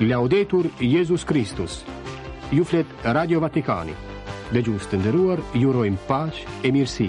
Laudetur Jezus Kristus Ju flet Radio Vatikani Dëgjues të nderuar, ju urojmë paqe e mirësi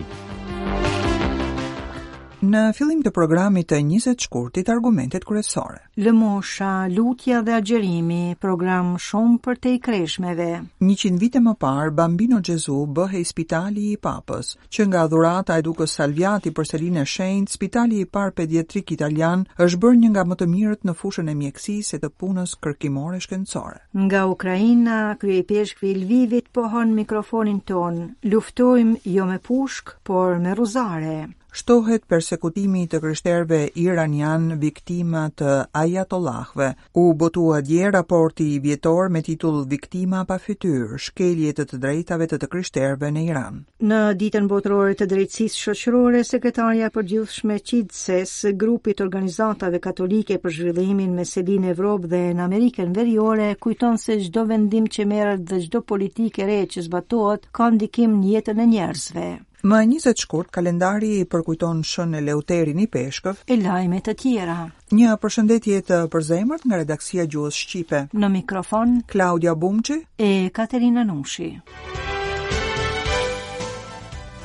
Në fillim të programit të 20 shkurtit argumentet kryesore Lëmosha, lutja dhe agjerimi, program shumë përtej kreshmëve 100 vite më parë, Bambino Gesù bëhej spitali i papës Që nga dhurata e Dukës Salviati për Selinë e Shenjtë, Spitali i parë Pediatrik Italian është bërë një nga më të mirët në fushën e mjekësisë e të punës kërkimore shkencore. Nga Ukraina, kryeipeshkvi i Lvivit pohon në mikrofonin tonë, luftojmë jo me pushkë, por me rruzare shtohet persekutimi i të krishterëve iranianë viktima të ajatollahëve, U botua dje raporti vjetor me titull Viktima pa fytyrë, shkelje të të drejtave të të krishterëve në Iran. Në Ditën Botërore të Drejtësisë Shoqërore, sekretarja e përgjithshme e CIDSE-s, grupit të organizatave katolike për zhvillimin me seli në Evropë dhe në Amerikën Veriore, kujton se çdo vendim që merret dhe çdo politikë e re që zbatohet ka ndikim në jetën e njerëzve. Më 20 shkurt kalendari i përkujton Shën Eleuterin ipeshkëv e lajme të tjera. Një përshëndetje të përzemërt nga redaksia e Gjuhës Shqipe. Në mikrofon Klaudia Bumçi e Katerina Nushi.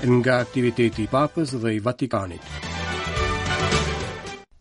Nga aktiviteti i Papës dhe i Vatikanit.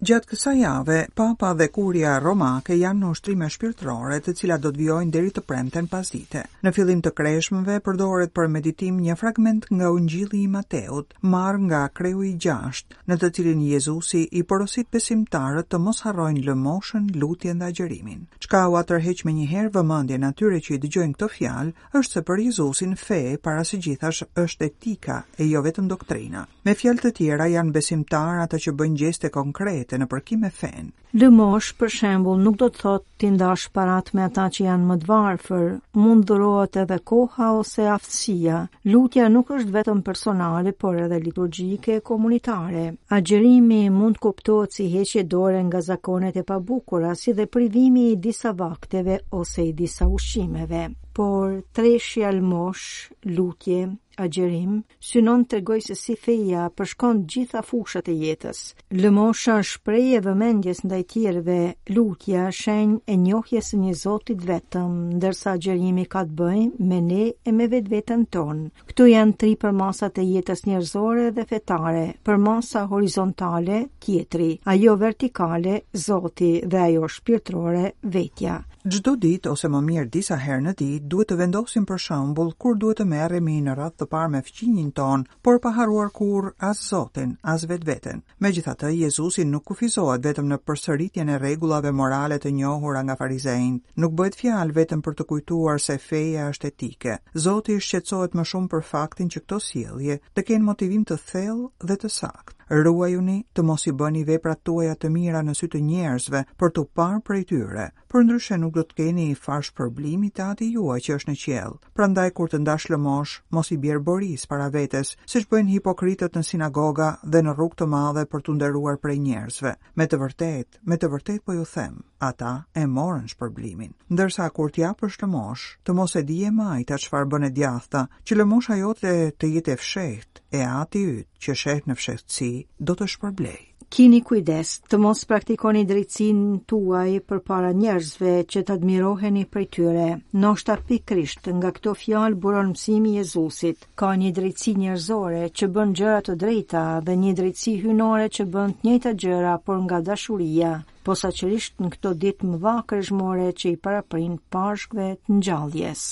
Gjatë kësaj jave, Papa dhe Kuria Romake janë në ushtrime shpirtërore të cilat do të vijojnë deri të premten pasdite. Në fillim të kreshmëve, përdoret për meditim një fragment nga ungjilli i Mateut, marrë nga kreu i gjashtë, në të cilin Jezusi i porosit besimtarët të mos harrojnë lëmoshën, lutjen dhe agjërimin. Çka ua tërheq menjëherë vëmendjen atyre që i dëgjojnë këto fjalë, është se për Jezusin fe para së gjithash është etika e jo vetëm doktrina. Me fjalë të tjera, janë besimtarë ata që bëjnë gjeste konkrete në përkim me fenë. Lëmoshë, për shembull, nuk do të thotë t'i ndash paratë me ata që janë më të varfër, mund të dhurohet edhe koha ose aftësia. Lutja nuk është vetëm personale, por edhe liturgjike e komunitare. Agjerimi mund të kuptohet si heqje dore nga zakonet e pabukura, si dhe privimi i disa vakteve ose i disa ushqimeve. Por, treshja lëmoshë, lutje, agjërim, synon të tregojë se si feja përshkon gjitha fushat e jetës. Lëmosha, shprehje e vëmendjes ndaj tjerëve, lutja, shenjë e njohjes së një Zoti të vetëm, ndërsa agjërimi ka të bëjë me ne e me vetveten tonë. Këto janë tri përmasat e jetës njerëzore dhe fetare, përmasa horizontale, tjetri, ajo vertikale, Zoti dhe ajo shpirtërore, vetja. Çdo ditë ose më mirë disa herë në ditë duhet të vendosim për shembull kur duhet të merremi në radhë të parë me fqinjin ton, por pa harruar kurrë as Zotin, as vetveten. Megjithatë, Jezusi nuk kufizohet vetëm në përsëritjen e rregullave morale të njohura nga farizejt. Nuk bëhet fjalë vetëm për të kujtuar se feja është etike. Zoti shqetësohet më shumë për faktin që këto sjellje të kenë motivim të thellë dhe të saktë. Ruajuni të mos i bëni veprat tuaja të mira në sy të njerëzve për t'u parë prej tyre, përndryshe nuk do të keni farë shpërblimi te Ati juaj që është në qiell. Prandaj kur të ndash lëmoshë, mos i bjer borisë para vetes, siç bëjnë hipokritët në sinagoga dhe në rrugë të madhe për t'u nderuar prej njerëzve. Me të vërtetë, me të vërtetë po ju them, ata e morën shpërblimin. Ndërsa kur të japësh lëmoshë, të mos e dijë e majta çfarë bën e djathta, që lëmosha jote të jetë e fshehtë, e ati yt që sheh në fshehtësi, do të shpërblejë. Kini kujdes të mos praktikoni drejtësinë tuaj përpara njerëzve që të admiroheni prej tyre. Ndoshta pikërisht nga këto fjalë buron mësimi i Jezusit. Ka një drejtësi njerëzore që bën gjëra të drejta dhe një drejtësi hyjnore që bën të njëjtat gjëra, por nga dashuria, posaçërisht në këto ditë mëdha kreshmore që i paraprijnë pashkëve të ngjalljes.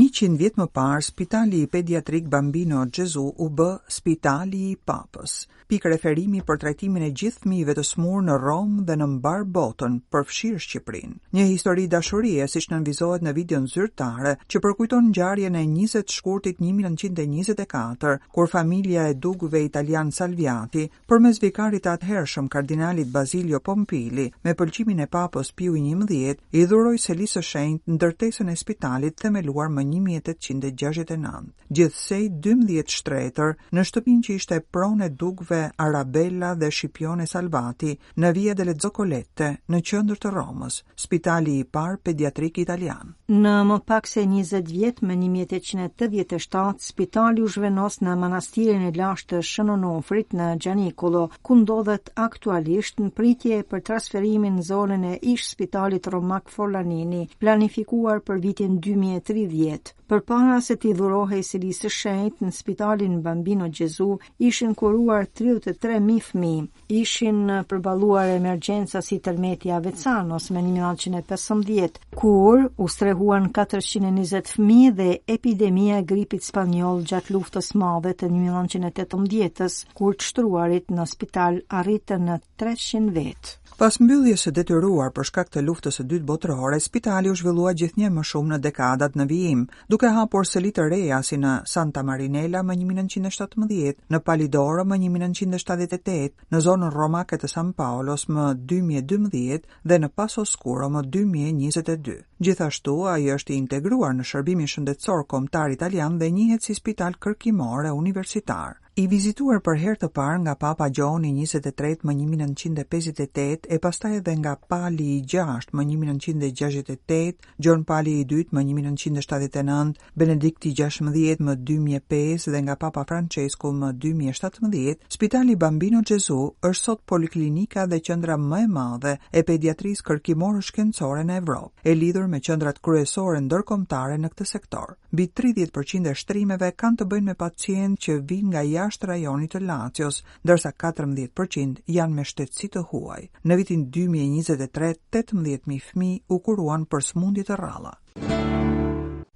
100 vjet më parë, Spitali Pediatrik Bambino Gesù u bë Spitali i Papës. pikë referimi për trajtimin e gjithë fëmijëve të sëmurë në Romë dhe në mbarë botën, përfshirë Shqipërinë. Një histori dashurie, siç nënvizohet në videon zyrtare, që përkujton ngjarjen e njëzet shkurtit një mijë e nëntëqind e njëzet e katër, kur familja e dukëve italianë Salviati, përmes vikarit të atëhershëm kardinalit Basilio Pompili, me pëlqimin e Papës Piu i njëmbëdhjetë, i dhuroi Selisë së Shenjtë ndërtesën e spitalit themeluar më një mijë e tetëqind e gjashtëdhjetë e nëntë. gjithsej dymbëdhjetë shtretër, në shtëpinë që ishte pronë e dukëve Arabella dhe Scipione Salvati, në Via delle Zoccolette, në qendër të Romës, spitali i parë pediatrik italian. Në më pak se njëzet vjet, më një mijë e tetëqind e tetëdhjetë e shtatë, spitali u zhvendos në Manastirin e Lashtë të Shën Onofrit në Xhanikullo, ku ndodhet aktualisht në pritje për transferimin në zonën e ish-spitalit romak Forlanini, planifikuar për vitin dy mijë e tridhjetë. Përpara se t'i dhurohej Selisë së Shenjtë në spitalin Bambino Gesù, ishin kuruar 33.000 fëmijë. Ishin përballuar emergjenca si tërmeti i Avecanos më 1915, kur u strehuan 420 fëmijë dhe epidemia e gripit spanjoll gjatë Luftës së Madhe të 1918-s, kur të shtruarit në spital arritën në 300 vetë. Pas mbylljes së detyruar për shkak të Luftës së Dytë Botërore, spitali u zhvillua gjithnjë më shumë në dekadat në vijim, duke hapur seli të reja si në Santa Marinella më një mijë e nëntëqind e nëntëmbëdhjetë, në Palidoro më një mijë e nëntëqind e shtatëdhjetë e tetë, në zonën romake të San Paolos më dy mijë e dymbëdhjetë dhe në Passoscuro më dy mijë e njëzet e dy. Gjithashtu, ai është i integruar në Shërbimin Shëndetësor Kombëtar Italian dhe njihet si spital kërkimor e universitar. I vizituar për herë të parë nga Papa Gjoni i njëzet e tretë më një mijë e nëntëqind e pesëdhjetë e tetë e pastaj edhe nga Pali i gjashtë më një mijë e nëntëqind e gjashtëdhjetë e tetë, Gjon Pali i dytë më një mijë e nëntëqind e shtatëdhjetë e nëntë, Benedikti i gjashtëmbëdhjetë më dy mijë e pesë dhe nga Papa Françesku më dy mijë e shtatëmbëdhjetë, Spitali Bambino Gesù është sot poliklinika dhe qendra më e madhe e pediatrisë kërkimoro-shkencore në Evropë, e lidhur me qendrat kryesore ndërkombëtare në këtë sektor. Mbi tridhjetë për qind e shtrimeve kanë të bëjnë me pacientë që vijnë nga jashtë rajonit të Lacios, ndërsa katërmbëdhjetë për qind janë me shtetësi të huaj. Në vitin dy mijë e njëzet e tre, tetëmbëdhjetë mijë fëmijë u kuruan për sëmundje të rralla.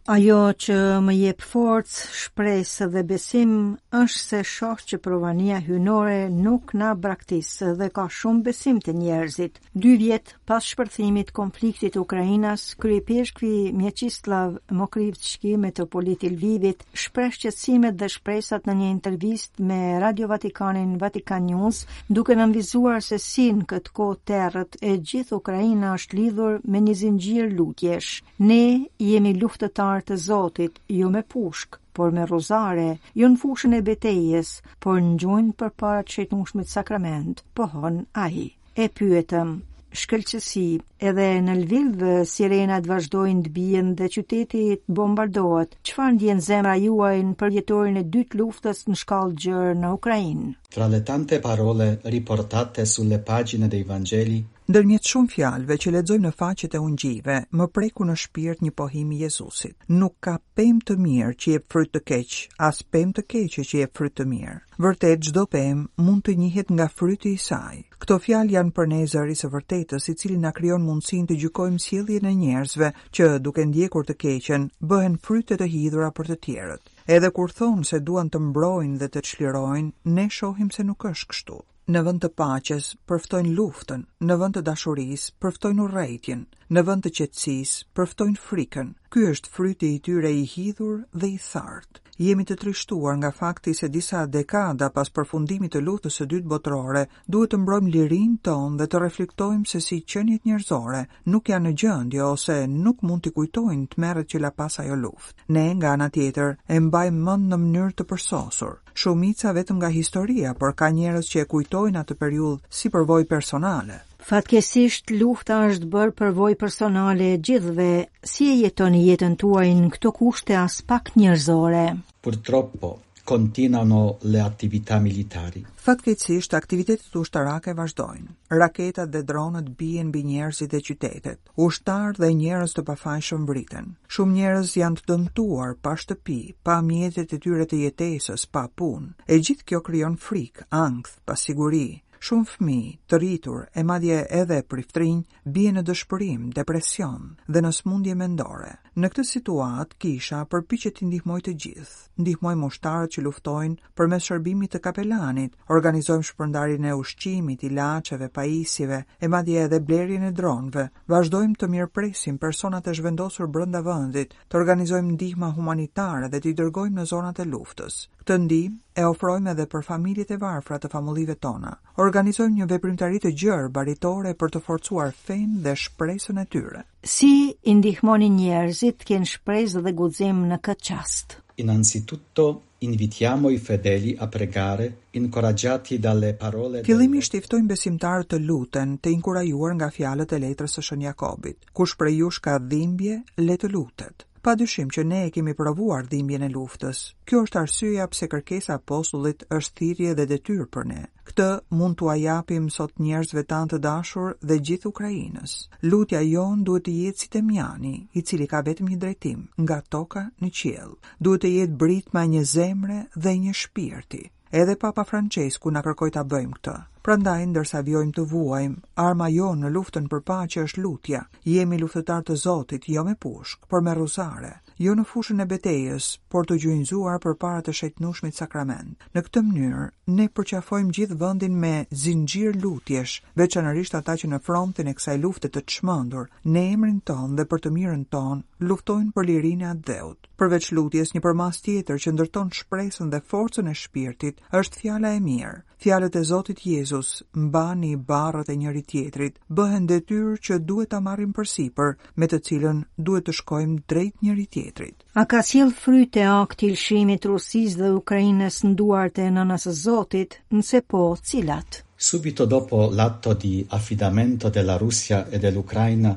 Ajo që më jep forcë, shpresë dhe besim është se shoh që provania hyjnore nuk na braktis dhe ka shumë besim te njerëzit. Dy vjet pas shpërthimit të konfliktit ukrainas, kryepeshkvi Mjeçislav Mokrzicki, metropolit i Lvivit, shpreh shqetësimet dhe shpresat në një intervistë me Radio Vatikanin Vatican News, duke nënvizuar se si në këtë kohë të errët e gjithë Ukraina është lidhur me një zinxhir lutjesh. Ne jemi luftëtarë të Zotit, jo me pushkë, por me rruzare, jo në fushën e betejës, por në gjunjë përpara të Shenjtnueshmit sakrament, pohon ai. E pyetëm. Shkëlqësi, edhe në Lviv sirenat vazhdojnë të bien dhe qyteti bombardohet. Çfarë ndjen zemra juaj në përvjetorin e dytë të luftës në shkallë të gjerë në Ukrainë? Tra le tante parole riportate sulle pagine dei Vangeli, Ndërmjet shumë fjalëve që lexojmë në faqet e Ungjijve, më preku në shpirt një pohim i Jezusit, Nuk ka pemë të mirë që jep fryt të keq, as pemë të keqe që jep fryt të mirë. Vërtet çdo pemë mund të njihet nga fryti i saj. Këto fjalë janë për ne zëri i së vërtetës, i cili na krijon mundësinë të gjykojmë sjelljen e njerëzve që, duke ndjekur të keqen, bëhen fryte të hidhura për të tjerët. Edhe kur thonë se duan të mbrojnë dhe të çlirojnë, ne shohim se nuk është kështu. Në vend të paqes, përftojnë luftën, në vend të dashurisë, përftojnë urrejtjen. në vend të qetësisë, përftojnë frikën. Ky është fryti i tyre i hidhur dhe i thartë. Jemi të trishtuar nga fakti se disa dekada pas përfundimit të Luftës së Dytë Botërore, duhet të mbrojmë lirinë tonë dhe të reflektojmë se si qeniet njerëzore nuk janë në gjendje ose nuk mund t'i kujtojnë tmerret që la pas ajo luftë. Ne, nga ana tjetër, e mbajmë mend në mënyrë të përsosur. Shumica vetëm nga historia, por ka njerëz që e kujtojnë atë periudhë si përvojë personale. Fatkeqësisht lufta është bërë përvojë personale e të gjithëve. Si e jetoni jetën tuaj në këto kushte aspak njerëzore? Purtroppo, continuano le attività militari. Fatkeqësisht, aktivitetet ushtarake vazhdojnë. Raketat dhe dronët bien mbi njerëzit e qytetet. Ushtarë dhe njerëz të pafajshëm vriten. Shumë njerëz janë të dëmtuar, pa shtëpi, pa mjetet e tyre të jetesës, pa punë. E gjithë kjo krijon frikë, ankth, pasiguri, Shumë fëmijë, të rritur e madje edhe priftrinj bien në dëshpërim, depresion dhe në sëmundje mendore. Në këtë situatë, kisha përpiqet t'i ndihmojë të gjithë. Ndihmojmë ushtarët që luftojnë përmes shërbimit të kapelanit, organizojmë shpërndarjen e ushqimit, ilaçeve, pajisjeve e madje edhe blerjen e dronëve. Vazhdojmë të mirëpresim personat e zhvendosur brenda vendit, të organizojmë ndihma humanitare dhe t'i dërgojmë në zonat e luftës. Këtë ndihmë e ofrojmë edhe për familjet e varfra të famullive tona. Organizojmë një veprimtari të gjerë baritore për të forcuar fenë dhe shpresën e tyre. Si i ndihmoni njerëzit të kenë shpresë dhe guxim në këtë çast? Innanzitutto Invitiamo i fedeli a pregare, incoraggiati dalle parole. Fillimisht i ftojmë besimtarët të luten, të inkurajuar nga fjalët e Letrës së Shën Jakobit, Kush prej jush ka dhimbje, le të lutet. Padyshim që ne e kemi provuar dhimbjen e luftës. Kjo është arsyeja pse kërkesa e apostullit është thirrje dhe detyrë për ne. Këtë mund t'ua japim sot njerëzve tanë të dashur dhe gjithë Ukrainës. Lutja jonë duhet të jetë si temjani, i cili ka vetëm një drejtim, nga toka në qiell. Duhet të jetë britma e një zemre dhe një shpirti. Edhe Papa Françesku na kërkoi ta bëjmë këtë. Prandaj, ndërsa vijojmë të vuajmë, arma jonë në luftën për paqe është lutja. Jemi luftëtarë të Zotit, jo me pushkë, por me rruzare. jo në fushën e betejës, por të gjunjëzuar përpara të Shejtnueshmit Sakrament. Në këtë mënyrë, ne përqafojmë gjithë vendin me zinxhir lutjesh, veçanërisht ata që në frontin e kësaj lufte të çmendur, në emrin tonë dhe për të mirën tonë, luftojnë për lirinë e atdheut. Përveç lutjes, një përmasë tjetër që ndërton shpresën dhe forcën e shpirtit është fjala e mirë. Fjalët e Zotit Jezus, mbani barrët e njëri-tjetrit, bëhen detyrë që duhet ta marrim përsipër, me të cilën duhet të shkojmë drejt njëri-tjetrit. A ka sjellë fryte akti i lëshimit Rusisë dhe Ukrainës në duart e Nënës së Zotit, nëse po, cilat? Subito dopo l'atto di affidamento della Russia e dell'Ucraina,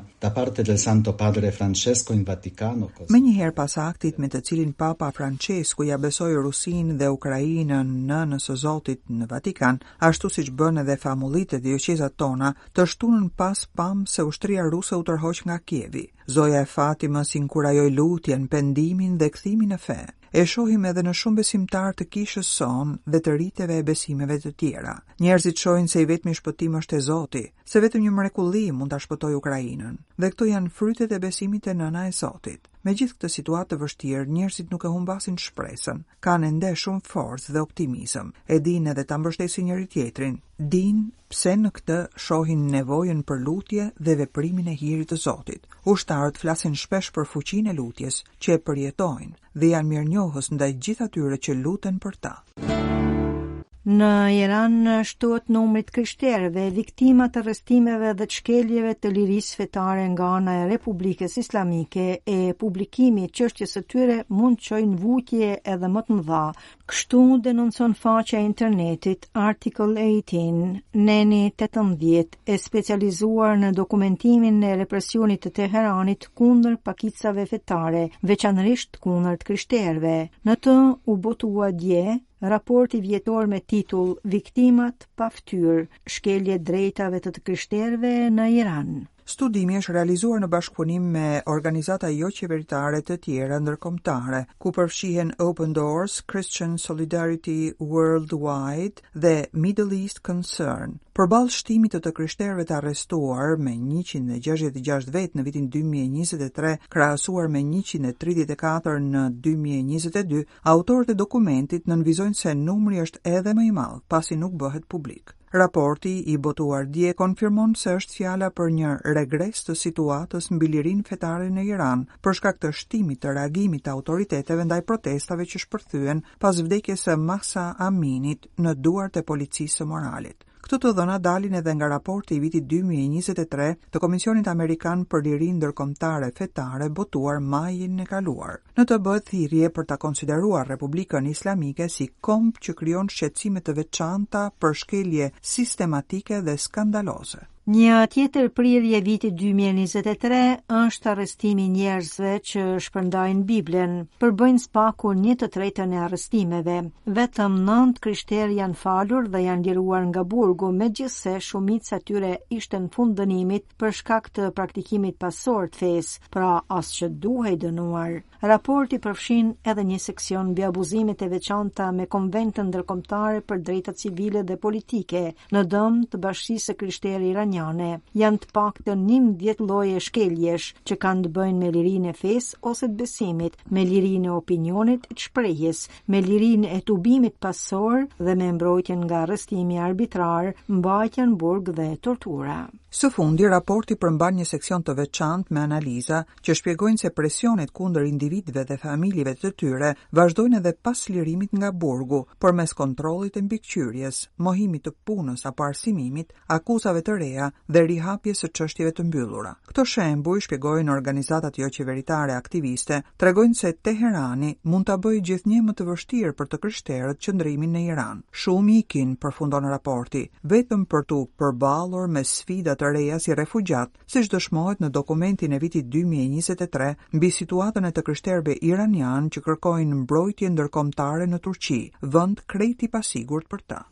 Menjëherë pas aktit me të cilin Papa Françesku ia besoi Rusinë dhe Ukrainën Nënës së Zotit në Vatikan, ashtu siç bënë edhe famullitë e dioqezat tona, të shtunën pas pamë se ushtria ruse u tërhoq nga Kievi. Zoja e Fatimës inkurajoi lutjen, pendimin dhe kthimin në fe. E shohim edhe në shumë besimtarë të kishës sonë dhe të riteve e besimeve të tjera. Njerëzit shohin se i vetmi shpëtim është te Zoti. se vetëm një mrekulli mund ta shpëtojë Ukrainën, dhe këto janë frytet e besimit te Nëna e Zotit. Me gjithë këtë situatë të vështirë, njerëzit nuk e humbasin shpresën. Kanë ende shumë forcë dhe optimizëm. E dinë edhe ta mbështesin njëri-tjetrin. Dinë pse në këtë shohin nevojën për lutje dhe veprimin e hirit të Zotit. Ushtarët flasin shpesh për fuqinë e lutjes që e përjetojnë. dhe janë mirënjohës ndaj gjithë atyre që luten për ta. Në Iran shtohet numri i të krishterëve viktima të arrestimeve dhe të shkeljeve të lirisë fetare nga ana e Republikës Islamike e publikimi i çështjes së tyre mund të çojë në vuajtje edhe më të mëdha Kështu denoncon faqja e internetit Article 18, Neni 18, e specializuar në dokumentimin e represionit të Teheranit kundër pakicave fetare, veçanërisht kundër të krishterëve. Në të u botua dje raporti vjetor me titull Viktimat pa fytyrë, shkelje e të drejtave të të krishterëve në Iran. Studimi është realizuar në bashkëpunim me organizata joqeveritare të tjera ndërkombëtare, ku përfshihen Open Doors, Christian Solidarity Worldwide dhe Middle East Concern. Përballë shtimit të të krishterëve të arrestuar me 166 vetë në vitin 2023, krahasuar me 134 në 2022, autorët e dokumentit nënvizojnë se numri është edhe më i madh, pasi nuk bëhet publik. Raporti i botuar dje konfirmon se është fjala për një regres të situatës mbi lirinë fetare në Iran, për shkak të ashpërsimit të reagimit të autoriteteve ndaj protestave që shpërthyen pas vdekjes së Mahsa Aminit në duart e policisë së moralit. Këto të dhëna dalin edhe nga raporti i vitit 2023 të Komisionit Amerikan për Lirinë Ndërkombëtare Fetare botuar majin e kaluar. Në të bëhet thirrje për ta konsideruar Republikën Islamike si komb që krijon shqetësime të veçanta për shkelje sistematike dhe skandaloze. Një tjetër prirje e vitit 2023 është arrestimi i njerëzve që shpërndajnë Biblën. Përbëjnë së paku një të tretën e arrestimeve. Vetëm 9 të krishterë janë falur dhe janë liruar nga burgu, megjithëse shumica e tyre ishte në fund të dënimit për shkak të praktikimit paqësor të fesë, pra as që duhej dënuar. Raporti përfshin edhe një seksion mbi abuzimet e veçanta me Konventën Ndërkombëtare për të Drejtat Civile dhe Politike në dëm të Bashkësisë së Krishterë Iraniane. Janë të paktën 11 lloje shkeljesh që kanë të bëjnë me lirinë e fesë ose të besimit, me lirinë e opinionit e të shprehjes, me lirinë e tubimit paqësor dhe me mbrojtjen nga arrestimi arbitrar, mbajtja në burg dhe tortura. Së fundi, raporti përmban një seksion të veçantë me analiza që shpjegojnë se presionet kundër individëve dhe familjeve të tyre vazhdojnë edhe pas lirimit nga burgu, përmes kontrollit e mbikëqyrjes, mohimit të punës apo arsimimit, akuzave të reja dhe rihapjes së çështjeve të mbyllura. Këto shembuj, shpjegojnë organizatat joqeveritare aktiviste, tregojnë se Teherani mund ta bëjë gjithnjë më të vështirë për të krishterët qëndrimin në Iran. Shumë ikin, përfundon raporti, vetëm për t'u përballur me sfida të reja si refugjatë, siç dëshmohet në dokumentin e vitit dy mijë e njëzet e tre mbi situatën e të krishterëve iranianë që kërkojnë mbrojtje ndërkombëtare në Turqi, vend krejt i pasigurt për ta.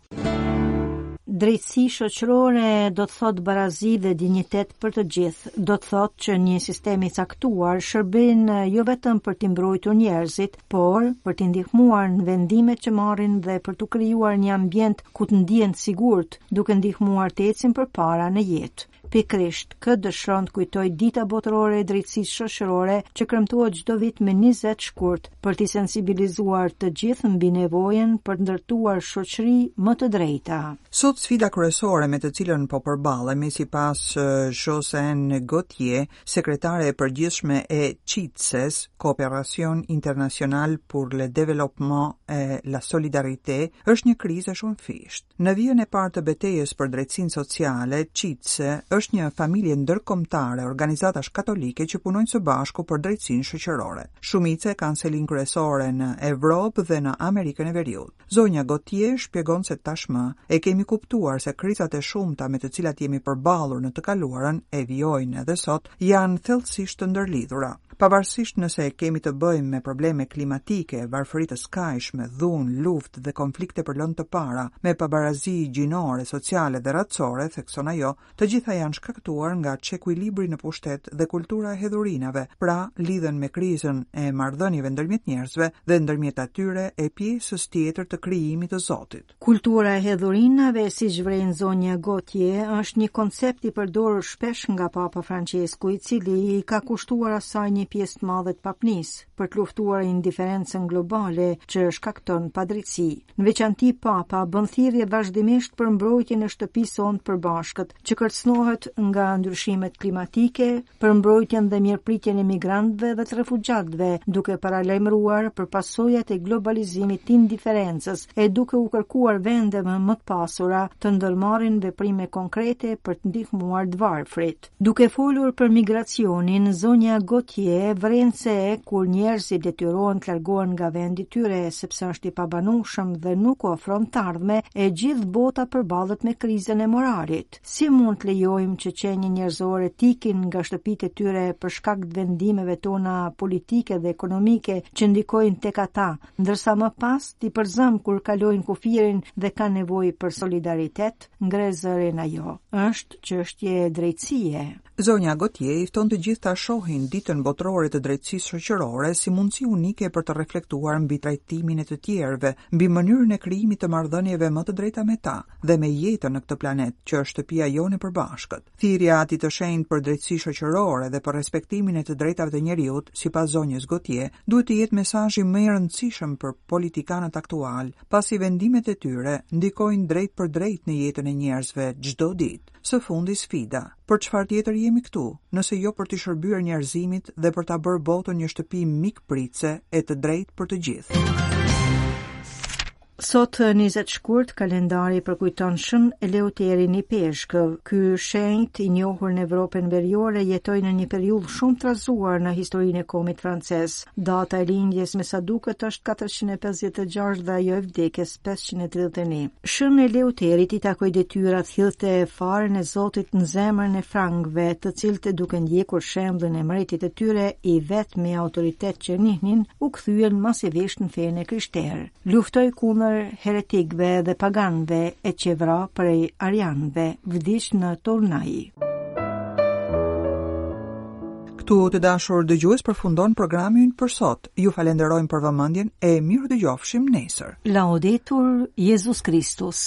Drejtësi shoqërore do të thotë barazi dhe dinjitet për të gjithë. Do të thotë që një sistem i caktuar shërben jo vetëm për t'i mbrojtur njerëzit, por për t'i ndihmuar në vendimet që marrin dhe për t'u krijuar një ambient ku të ndihen të sigurt, duke i ndihmuar të ecin përpara në jetë. Pikërisht këtë dëshron të kujtojë Dita Botërore e Drejtësisë Shoqërore, që kremtohet çdo vit më 20 shkurt, për t'i sensibilizuar të gjithë mbi nevojën për të ndërtuar shoqëri më të drejta. Sot sfida kryesore me të cilën po përballemi sipas Josianne Gauthier Sekretare e Përgjithshme e CIDSE-s, Coopération Internationale pour le Développement et la Solidarité, është një krizë e shumëfishtë. Në vijën e parë të betejës për drejtësinë sociale, CIDSE është një familje ndërkombëtare organizatash katolike që punojnë së bashku për drejtësinë shoqërore. Shumica e kanë selinë kryesore në Evropë dhe në Amerikën e Veriut. Zonja Gauthier shpjegon se tashmë e kemi kuptuar se krizat e shumta me të cilat jemi përballur në të kaluarën e vijojnë edhe sot janë thellësisht të ndërlidhura. Pavarësisht nëse kemi të bëjmë me probleme klimatike, varfëri të skajshme, dhunë, luftë dhe konflikte për lëndë të para, me pabarazi gjinore, sociale dhe racore, thekson ajo, Të gjitha janë shkaktuar nga çekuilibri në pushtet dhe kultura e hedhurinave, pra lidhen me krizën e marrëdhënieve ndërmjet njerëzve dhe ndërmjet atyre e pjesës tjetër të krijimit të Zotit. Kultura e hedhurinave, siç vëren zonja Gauthier, është një koncept i përdorur shpesh nga Papa Françesku, i cili i ka kushtuar asaj një pjesë të madhe të papnisë. për të luftuar indiferencën globale që shkakton padrejtësi. Në veçanti Papa bën thirrje vazhdimisht për mbrojtjen e shtëpisë sonë të përbashkët, që kërcënohet nga ndryshimet klimatike, për mbrojtjen dhe mirëpritjen e migrantëve dhe të refugjatëve, duke paralajmëruar për pasojat e globalizimit të indiferencës e duke u kërkuar vendeve më të pasura të ndërmarrin veprime konkrete për të ndihmuar të varfrit. Duke folur për migracionin, zonja Gotje vëren se kur njerëzit detyrohen të largohen nga vendi i tyre sepse është i pabanueshëm dhe nuk u ofron të ardhme, e gjithë bota përballet me krizën e moralit. Si mund të lejojmë që qenie njerëzore të ikin nga shtëpitë e tyre për shkak të vendimeve tona politike dhe ekonomike që ndikojnë tek ata, ndërsa më pas t'i përzëmë kur kalojnë kufirin dhe kanë nevojë për solidaritet? Ngre zërin ajo, është çështje drejtësie. Zonja Gotje i fton të gjithë ta shohin Ditën Botërore të Drejtësisë Shoqërore si mundësi unike për të reflektuar mbi trajtimin e të tjerëve, mbi mënyrën e krijimit të marrëdhënieve më të drejta me ta dhe me jetën në këtë planet, që është shtëpia jonë e përbashkët. Thirrja e Atit të Shenjtë për drejtësi shoqërore dhe për respektimin e të drejtave të njeriut, sipas zonjës Gotje, duhet të jetë mesazhi më i rëndësishëm për politikanët aktualë, pasi vendimet e tyre ndikojnë drejtpërdrejt në jetën e njerëzve çdo ditë. Së fundi sfida, për çfarë tjetër jemi këtu, nëse jo për t'i shërbyer njerëzimit dhe për ta bërë botën një shtëpi mikpritëse e të drejtë për të gjithë. Sot, 20 shkurt, kalendari përkujton Shën Eleuterin ipeshkëv. Ky shenjt i njohur në Evropën veriore jetoi në një periudhë shumë të trazuar në historinë e kombit francez. Data e lindjes me sa duket është 456 dhe ajo e vdekjes 531. Shën Eleuterit i takoi detyra të hidhte farën e Zotit në zemrën e frankëve, të cilët duke ndjekur shembullin e mbretit të tyre, i vetmi autoritet që nihnin, u kthyen masivisht në fenë e krishterë. Luftoi kundër heretikëve dhe paganëve e qe vra prej arianëve, vdiq në Turnaj. Këtu të dashur dëgjues përfundon programi ynë për sot. Ju falënderojmë për vëmendjen e mirë u dëgjofshim nesër. Laudetur Jezus Kristus.